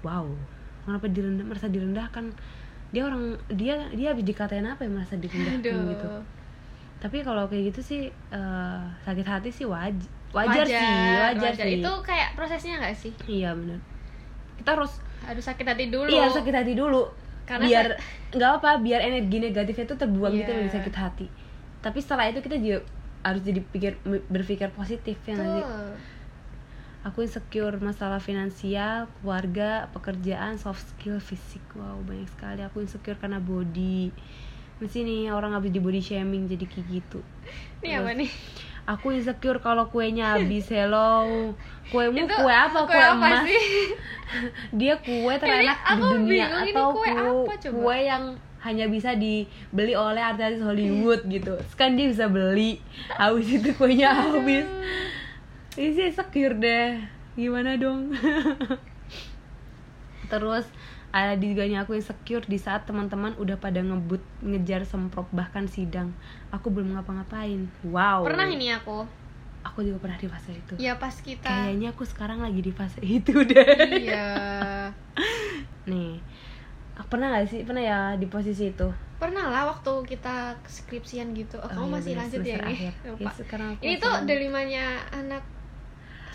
Wow. Kenapa direndah merasa direndahkan? Dia orang dia dia habis dikatain apa ya merasa direndahkan
Aduh.
gitu. Tapi kalau kayak gitu sih eh, sakit hati sih waj wajar, sih wajar, sih.
Itu kayak prosesnya nggak sih?
Iya benar kita harus
harus sakit hati dulu.
Iya sakit hati dulu.
Karena
biar nggak apa biar energi negatifnya itu terbuang gitu
Iya.
dari sakit hati. Tapi setelah itu kita juga harus jadi pikir berpikir positif ya
Tuh.
aku insecure masalah finansial keluarga pekerjaan soft skill fisik. Wow banyak sekali. Aku insecure karena body. Mesti nih orang habis di body shaming jadi kayak gitu.
Ini apa nih
aku insecure kalau kuenya habis hello kuemu
Itu
kue apa? kue,
kue apa
emas.
sih?
dia kue terenak di
aku
dunia
bingung,
atau
kue
kue,
apa coba?
kue yang hanya bisa dibeli oleh artis Hollywood gitu. Sekarang dia bisa beli habis itu kuenya habis. Ini sih insecure deh. Gimana dong? Terus ada juga nih aku insecure di saat teman-teman udah pada ngebut ngejar semprot bahkan sidang. Aku belum ngapa-ngapain. Wow.
Pernah ini aku?
Aku juga pernah di fase itu.
Ya pas kita
kayaknya aku sekarang lagi di fase itu deh.
Iya.
Nih. Pernah gak sih? Pernah ya di posisi itu?
Pernah lah waktu kita skripsian gitu. Oh,
Oh,
kamu
iya
masih lanjut ya nih
Ya, sekarang
ini tuh delimanya anak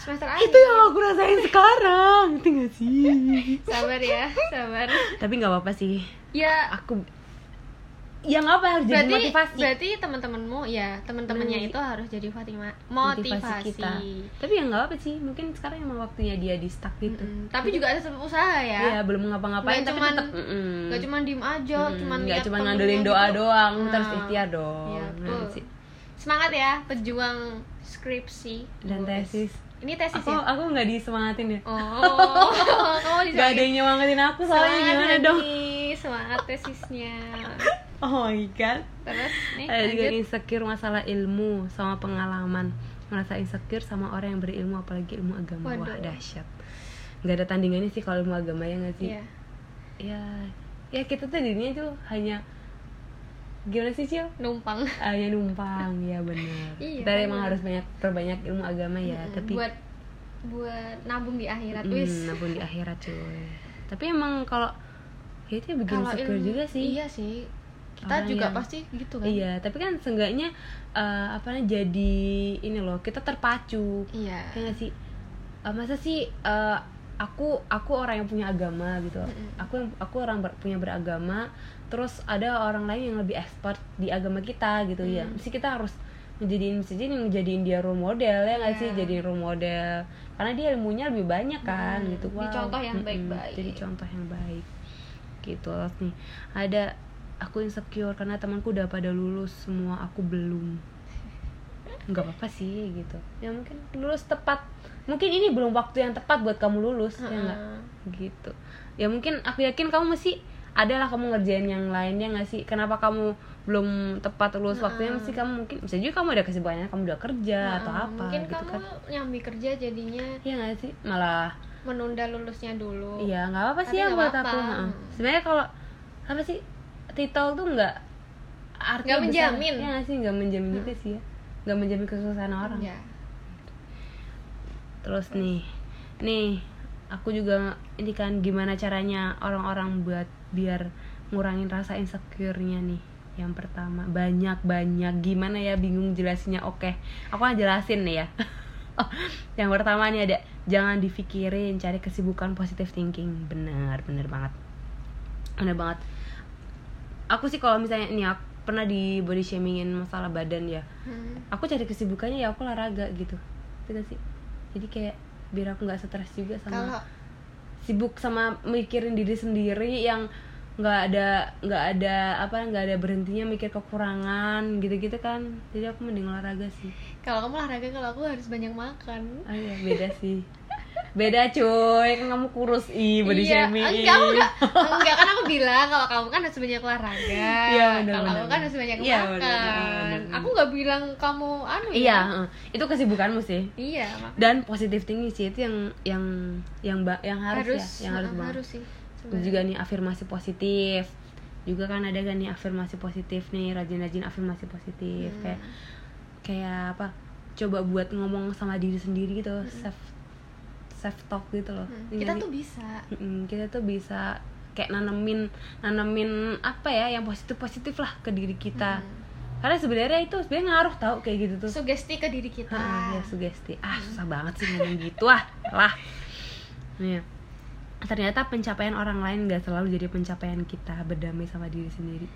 semester akhir.
Itu yang aku rasain sekarang itu gak sih?
Sabar ya sabar.
Tapi nggak apa-apa sih.
Ya.
Aku ya nggak apa harus jadi
berarti
motivasi.
berarti teman-temanmu ya teman-temannya
Hmm.
itu harus jadi Fatima
motivasi
motivasi,
kita. Tapi ya nggak apa sih mungkin sekarang emang waktunya dia di stuck gitu.
Mm-mm. tapi juga ada sebab usaha ya.
Iya belum ngapa-ngapain
Nggak
tapi
cuman-
tetap mm-mm.
Gak cuma diem aja,
Mm-mm,
cuman
nggak
lihat
cuma ngandelin doa
gitu.
doang terus
Nah,
ikhtiar dong.
Iya,
Nah,
betul. Semangat ya, pejuang skripsi.
Dan tesis
Ini tesis
aku
ya?
aku nggak disemangatin ya.
Oh, kamu
Gak ada yang nyemangatin aku soalnya
Semangat
gimana dong?
Semangat tesisnya.
Oh my god.
Terus nih
Ada juga insecure masalah ilmu sama pengalaman. Merasa insecure sama orang yang berilmu apalagi ilmu agama. Wah
Waduh.
dahsyat. Gak ada tandingannya sih kalau ilmu agama ya gak sih?
Iya.
Ya ya kita tuh dirinya tuh hanya Gimana sih Cil?
Numpang.
Hanya numpang. Ya benar.
Iya,
Kita emang harus banyak perbanyak ilmu agama ya
Mm-mm,
Tapi
Buat buat nabung di akhirat
Hmm,
wis.
nabung di akhirat cuy. Tapi emang kalau ya itu bikin
Kalau
insecure
ilmu-
juga sih.
Iya sih. Kita
Orang
juga
yang-
pasti gitu kan.
Iya, tapi kan seenggaknya eh, apa namanya jadi ini loh, kita terpacu.
Iya.
Ya nggak sih? Eh, masa sih eh, aku aku orang yang punya agama gitu.
Mm-mm.
Aku yang aku orang ber- punya beragama, terus ada orang lain yang lebih expert di agama kita gitu ya.
Mm.
Mesti kita harus ngejadiin mesti jadi ngejadiin dia role model ya nggak sih
Iya.
jadi role model karena dia ilmunya lebih banyak kan
Mm,
gitu
jadi contoh yang baik-baik.
jadi contoh yang baik gitu terus nih ada aku insecure karena temanku udah pada lulus semua aku belum nggak apa-apa sih gitu ya mungkin lulus tepat mungkin ini belum waktu yang tepat buat kamu lulus ya nggak? Gitu. Ya mungkin aku yakin kamu masih adalah kamu ngerjain yang lainnya nggak sih? Kenapa kamu belum tepat lulus waktunya? Mesti kamu mungkin bisa juga kamu ada kesibukannya kamu udah kerja
Nah,
atau apa
mungkin
gitu
kamu
kan.
nyambi kerja jadinya
Iya nggak sih? Malah
menunda lulusnya dulu.
Iya nggak apa sih ya buat
apa-apa.
aku heeh. sebenarnya kalau apa sih titel tuh nggak artinya
Nggak
besar.
menjamin.
Iya nggak sih? Nggak menjamin juga sih ya. Nggak menjamin kesuksesan orang.
Ya
terus nih nih aku juga ini kan gimana caranya orang-orang buat biar ngurangin rasa insecure-nya nih. Yang pertama banyak banyak gimana ya bingung jelasinnya? Oke aku akan jelasin nih ya. Oh, yang pertama nih ada jangan dipikirin cari kesibukan positive thinking. Benar benar banget. Benar banget. Aku sih kalau misalnya nih aku pernah di body shamingin masalah badan ya.
Hmm.
aku cari kesibukannya ya aku olahraga gitu. Gitu sih jadi kayak biar aku nggak stres juga sama
kalau
sibuk sama mikirin diri sendiri yang nggak ada nggak ada apa nggak ada berhentinya mikir kekurangan gitu-gitu kan. Jadi aku mending olahraga sih.
Kalau kamu olahraga kalau aku harus banyak makan.
Ah iya beda sih beda cuy. Kan kamu kurus. Ih body
iya,
shaming.
enggak, enggak, enggak kan aku bilang kalau kamu kan harus banyak olahraga.
Iya, benar,
kalau kamu kan harus banyak
Iya,
makan.
benar, benar.
aku nggak bilang kamu anu
iya
ya
itu kesibukanmu sih.
Iya makanya.
Dan positive thinking sih itu yang yang yang ba- yang harus,
harus
ya yang harus banget.
harus sih sebenarnya.
juga nih afirmasi positif. Juga kan ada kan nih afirmasi positif nih rajin-rajin afirmasi positif.
Hmm.
kayak kayak apa coba buat ngomong sama diri sendiri gitu self self talk gitu loh.
Hmm, kita tuh bisa.
Mm-mm, kita tuh bisa kayak nanemin nanemin apa ya yang positif positif lah ke diri kita.
Hmm.
karena sebenarnya itu sebenarnya ngaruh tau kayak gitu tuh.
Sugesti ke diri kita.
Ah, ya sugesti. Ah susah banget sih ngomong gitu ah lah Nih, ternyata pencapaian orang lain gak selalu jadi pencapaian kita berdamai sama diri sendiri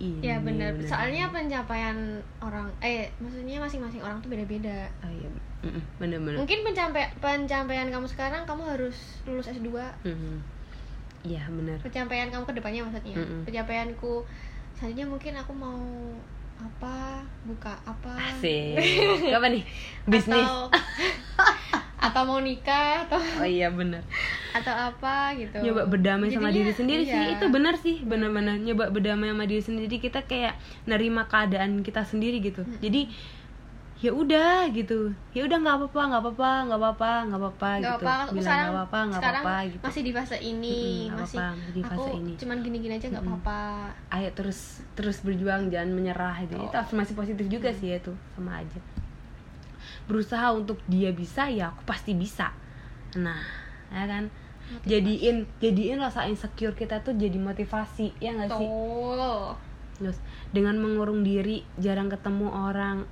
ini.
Ya benar soalnya pencapaian orang eh maksudnya masing-masing orang tuh beda-beda.
Oh, iya. Mm-mm, bener-bener
mungkin pencapaian pencapaian kamu sekarang kamu harus lulus S2
Mm-mm. iya bener.
Pencapaian kamu ke depannya maksudnya.
Mm-mm.
pencapaianku selanjutnya mungkin aku mau apa buka apa.
Asik. Apa nih? Bisnis.
Atau atau mau nikah atau
oh iya bener.
atau apa gitu.
Nyoba berdamai sama
Jadinya,
diri sendiri sih.
iya.
itu benar sih benar-benar nyoba berdamai sama diri sendiri. Kita kayak nerima keadaan kita sendiri gitu. Jadi ya udah gitu. Ya udah nggak apa-apa nggak apa-apa nggak apa-apa nggak apa-apa gitu.
apa,
bilang nggak apa-apa nggak apa-apa gitu.
masih di fase ini
nggak
masih
apa-apa, masih di fase
aku
ini.
cuman gini-gini aja nggak apa-apa.
Ayo terus terus berjuang jangan menyerah gitu.
Oh.
itu afirmasi positif juga
Hmm.
sih ya itu sama aja. Berusaha untuk dia bisa ya aku pasti bisa. Nah ya kan?
Motivasi.
jadiin jadiin rasa insecure kita tuh jadi motivasi ya nggak sih. Terus dengan mengurung diri, jarang ketemu orang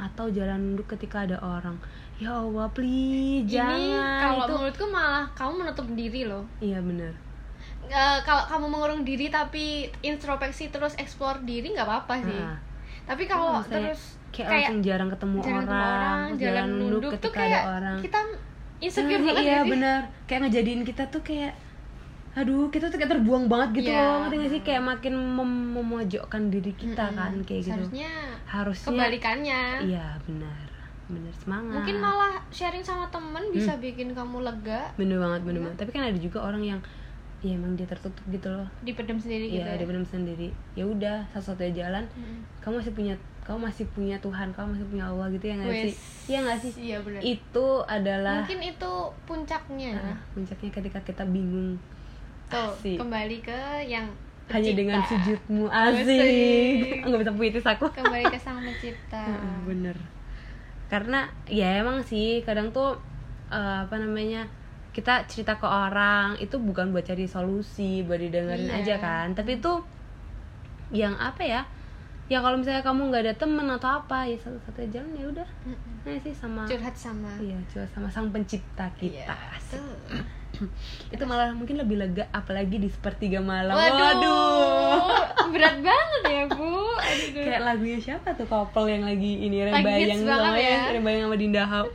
atau jalan nunduk ketika ada orang. Ya Allah, please
ini
jangan.
kalau
itu
menurutku malah kamu menutup diri loh
Iya bener
Eh, kalau kamu mengurung diri tapi introspeksi terus explore diri nggak apa-apa sih
Ah.
tapi kalau
Maksudnya
terus
kayak,
kayak
langsung jarang ketemu
jarang
orang,
ketemu orang jalan nunduk tuh
ketika
kayak
ada orang.
kita insecure
Nah,
banget
iya
ya
bener kayak ngejadiin kita tuh kayak aduh kita tuh kayak terbuang banget gitu
Iya.
loh ngerti gak sih kayak makin mem- memojokkan diri kita
Mm-mm.
kan kayak gitu
seharusnya
harusnya
kebalikannya
iya benar benar semangat
mungkin malah sharing sama temen bisa bikin kamu lega
bener banget bener banget tapi kan ada juga orang yang ya emang dia tertutup gitu loh
dipendam sendiri gitu
Iya, dia benar sendiri. Ya udah, satu-satunya jalan.
Mm.
Kamu masih punya, kamu masih punya Tuhan, kamu masih punya Allah gitu ya nggak sih? Iya nggak sih?
iya benar
Itu adalah
mungkin itu puncaknya
ah, puncaknya ketika kita bingung.
Tuh
Asik.
kembali ke yang
Hanya
pencipta.
dengan sujudmu
Asik.
Nggak bisa puitis aku.
kembali ke sang pencipta
bener. Karena ya emang sih kadang tuh eh, apa namanya kita cerita ke orang itu bukan buat cari solusi, buat didengerin
Iya.
aja kan. Tapi itu yang apa ya? Ya kalau misalnya kamu nggak ada temen atau apa ya satu-satu jalan ya udah.
Mm-mm.
Nah sih sama
curhat sama
iya coba sama sang pencipta
Iya,
kita. Asik.
tuh.
Itu malah mungkin lebih lega apalagi di sepertiga malam.
Waduh, berat banget ya bu. Aduh.
Kayak lagunya siapa tuh couple yang lagi ini Rembayang namanya
ya.
Rembayang sama Dinda Hau.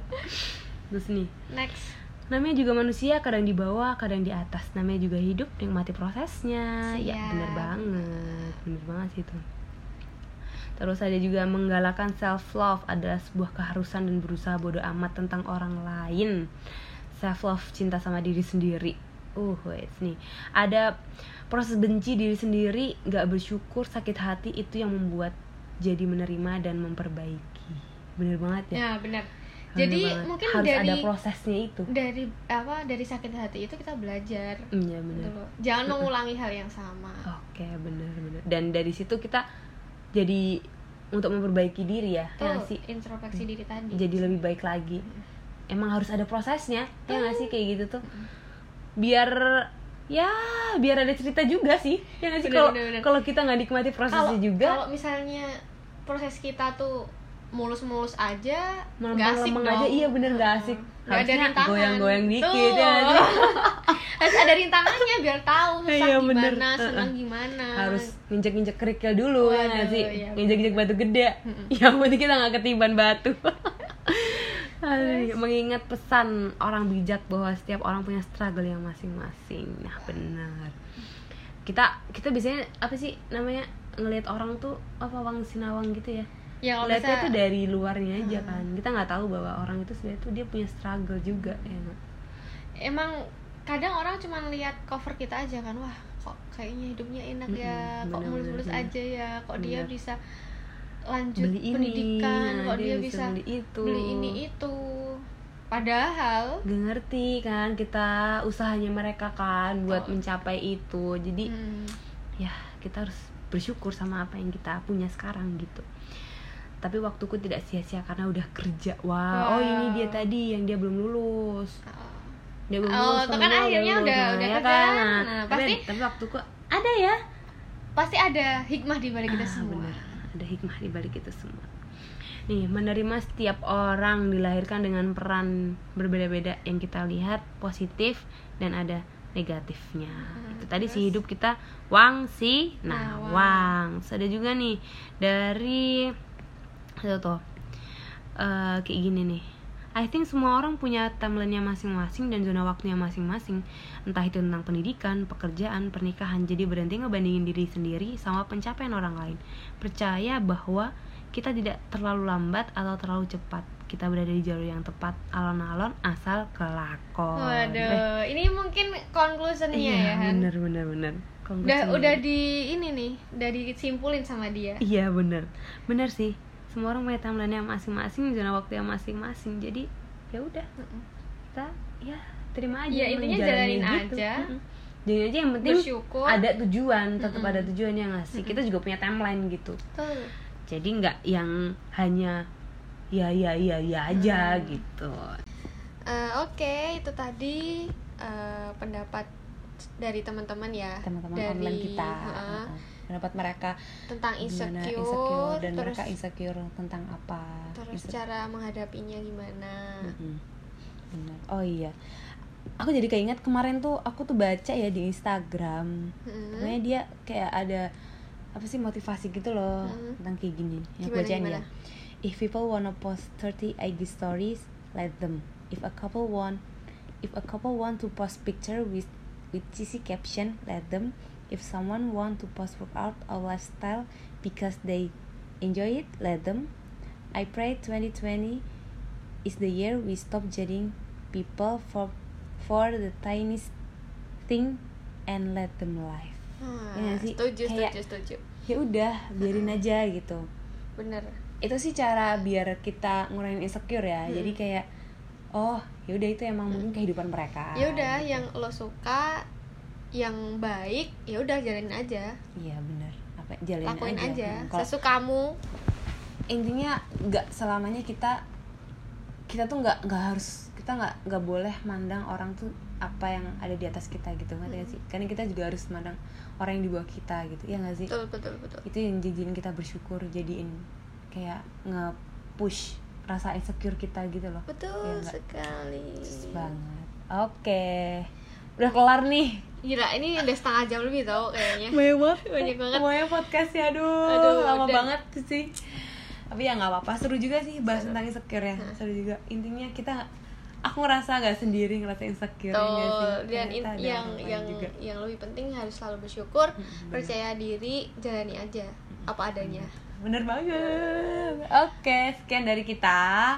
Terus nih
Next.
namanya juga manusia kadang di bawah kadang di atas namanya juga hidup nikmati prosesnya ya
Siap.
bener banget bener banget sih itu terus ada juga menggalakkan self love adalah sebuah keharusan dan berusaha bodoh amat tentang orang lain. Self love cinta sama diri sendiri. Uh wait nih. Ada proses benci diri sendiri nggak bersyukur sakit hati itu yang membuat jadi menerima dan memperbaiki. Bener banget ya?
Ya benar
Bener
jadi
banget.
mungkin
harus
dari
ada prosesnya itu.
dari apa dari sakit hati itu kita belajar.
Iya
gitu
bener
loh. jangan mengulangi hal yang sama.
Oke bener bener. Dan dari situ kita jadi untuk memperbaiki diri ya ya
tuh
nggak sih?
introspeksi diri tadi.
Jadi lebih baik lagi. Emang harus ada prosesnya ya nggak sih kayak gitu tuh. Biar ya biar ada cerita juga sih ya nggak sih? Kalau kita nggak nikmati prosesnya
kalau
juga.
kalau misalnya proses kita tuh mulus-mulus aja nggak asik dong.
aja iya bener nggak asik.
Nggak ada rintangan.
goyang-goyang dikit
Tuh.
ya
harus ada rintangannya biar tahu susah
Iya, bener.
gimana senang gimana.
Harus nginjek-nginjek kerikil dulu ya nggak
Waduh,
sih?
iya,
nginjek-nginjek batu gede. Yang penting kita nggak ketiban batu. Aduh, mengingat pesan orang bijak bahwa setiap orang punya struggle yang masing-masing. Nah benar. Kita kita biasanya apa sih namanya ngelihat orang tuh apa wang sinawang gitu ya
ya kalau
Lihatnya
bisa
tuh dari luarnya aja kan. Kita nggak tahu bahwa orang itu sebenarnya tuh dia punya struggle juga ya
emang kadang orang cuma lihat cover kita aja kan wah kok kayaknya hidupnya enak ya
Mm-mm,
kok
bener,
mulus-mulus
bener,
aja ya kok dia
Bener.
bisa lanjut
beli ini
pendidikan
nah,
kok dia, bisa
beli itu.
beli ini itu. Padahal
Gak ngerti kan kita usahanya mereka kan buat
Oh.
mencapai itu. Jadi
hmm,
ya kita harus bersyukur sama apa yang kita punya sekarang gitu tapi waktuku tidak sia-sia karena udah kerja. Wah oh
Wow.
ini dia tadi yang dia belum lulus.
Uh,
dia belum
Oh,
lulus
kan akhirnya
lulus.
udah-
Nah,
udah
ya
kerja.
kan?
Nah,
tapi,
pasti-
tapi waktuku ada ya?
Pasti ada hikmah di balik kita
Ah,
semua.
benar. ada hikmah di balik itu semua. Nih menerima setiap orang dilahirkan dengan peran berbeda-beda. Yang kita lihat positif dan ada negatifnya.
Hmm,
itu tadi si hidup kita wang si
Nah,
nah wang. ada juga nih dari itu tuh. Eh, kayak gini nih. I think semua orang punya timelinenya masing-masing dan zona waktunya masing-masing. Entah itu tentang pendidikan, pekerjaan, pernikahan. Jadi berhenti ngebandingin diri sendiri sama pencapaian orang lain. Percaya bahwa kita tidak terlalu lambat atau terlalu cepat. Kita berada di jalur yang tepat. Alon-alon asal kelakon. Eh,
waduh ini mungkin conclusionnya
Iya
ya Han.
bener bener bener.
Udah udah di ini nih udah disimpulin sama dia.
Iya bener. Bener sih Semua orang punya timeline yang masing-masing Zona waktu yang masing-masing Jadi ya udah kita ya terima aja
Ya, intinya
jalanin gitu.
aja.
Jalanin aja yang penting
bersyukur
ada tujuan tetap
Mm-mm.
ada tujuan yang ngasih kita juga punya timeline gitu
Tuh.
jadi nggak yang hanya ya ya ya ya aja
Hmm.
gitu
Eh, Oke, itu tadi eh, pendapat dari teman-teman ya.
teman-teman
dari,
online kita
heeh,
Heeh. Pendapat mereka
tentang
gimana
insecure,
insecure dan
terus
mereka insecure tentang apa
terus
Inse-
cara menghadapinya gimana.
Mm-mm. Benar. oh iya aku jadi keinget kemarin tuh aku tuh baca ya di Instagram pokoknya dia kayak ada apa sih motivasi gitu loh
Mm.
tentang kayak gini yang
Gimana,
bacain
gimana?
ya if people wanna post 30 IG stories let them if a couple want if a couple want to post picture with with cheesy caption let them if someone want to post workout or lifestyle because they enjoy it let them I pray 2020 is the year we stop judging people for for the tiniest thing and let them live
Hmm,
Iya nggak sih?
setuju,
Kayak-
setuju, setuju.
ya udah biarin aja gitu
Bener.
itu sih cara biar kita ngurangin insecure ya
Hmm.
jadi kayak oh ya udah itu emang mungkin kehidupan mereka
Ya udah,
gitu.
yang lo suka, yang baik, ya udah jalanin aja,
iya benar. Apa jalanin
lakuin
aja,
aja,
Hmm,
sesukamu.
intinya nggak selamanya kita kita tuh nggak nggak harus kita nggak nggak boleh mandang orang tuh apa yang ada di atas kita gitu. Nggak
Hmm.
sih karena kita juga harus mandang orang yang di bawah kita gitu. Ya nggak sih?
Betul, betul, betul.
itu yang jadiin kita bersyukur jadiin kayak nge-push rasa insecure kita gitu loh.
Betul
nggak?
sekali.
Persis banget. Oke udah kelar nih.
Gila, ini udah setengah jam lebih tau kayaknya.
banyak banget.
Banyak banget.
banyak podcastnya aduh,
Aduh,
lama
dan-
banget sih. Tapi ya nggak apa-apa seru juga sih bahas
Seru.
tentang insecure ya. Seru juga. Intinya kita aku ngerasa gak sendiri ngerasa insecure ya nggak sih?
Tuh, dan in- yang yang
juga.
yang lebih penting harus selalu bersyukur,
Mm, bener.
percaya diri, jalani aja. Apa adanya.
bener banget. Oke sekian dari kita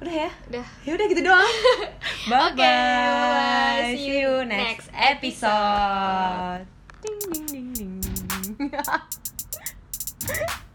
Udah ya?
Udah.
Ya udah gitu doang. bye
Oke, bye-bye.
See you next episode. Ding ding ding ding.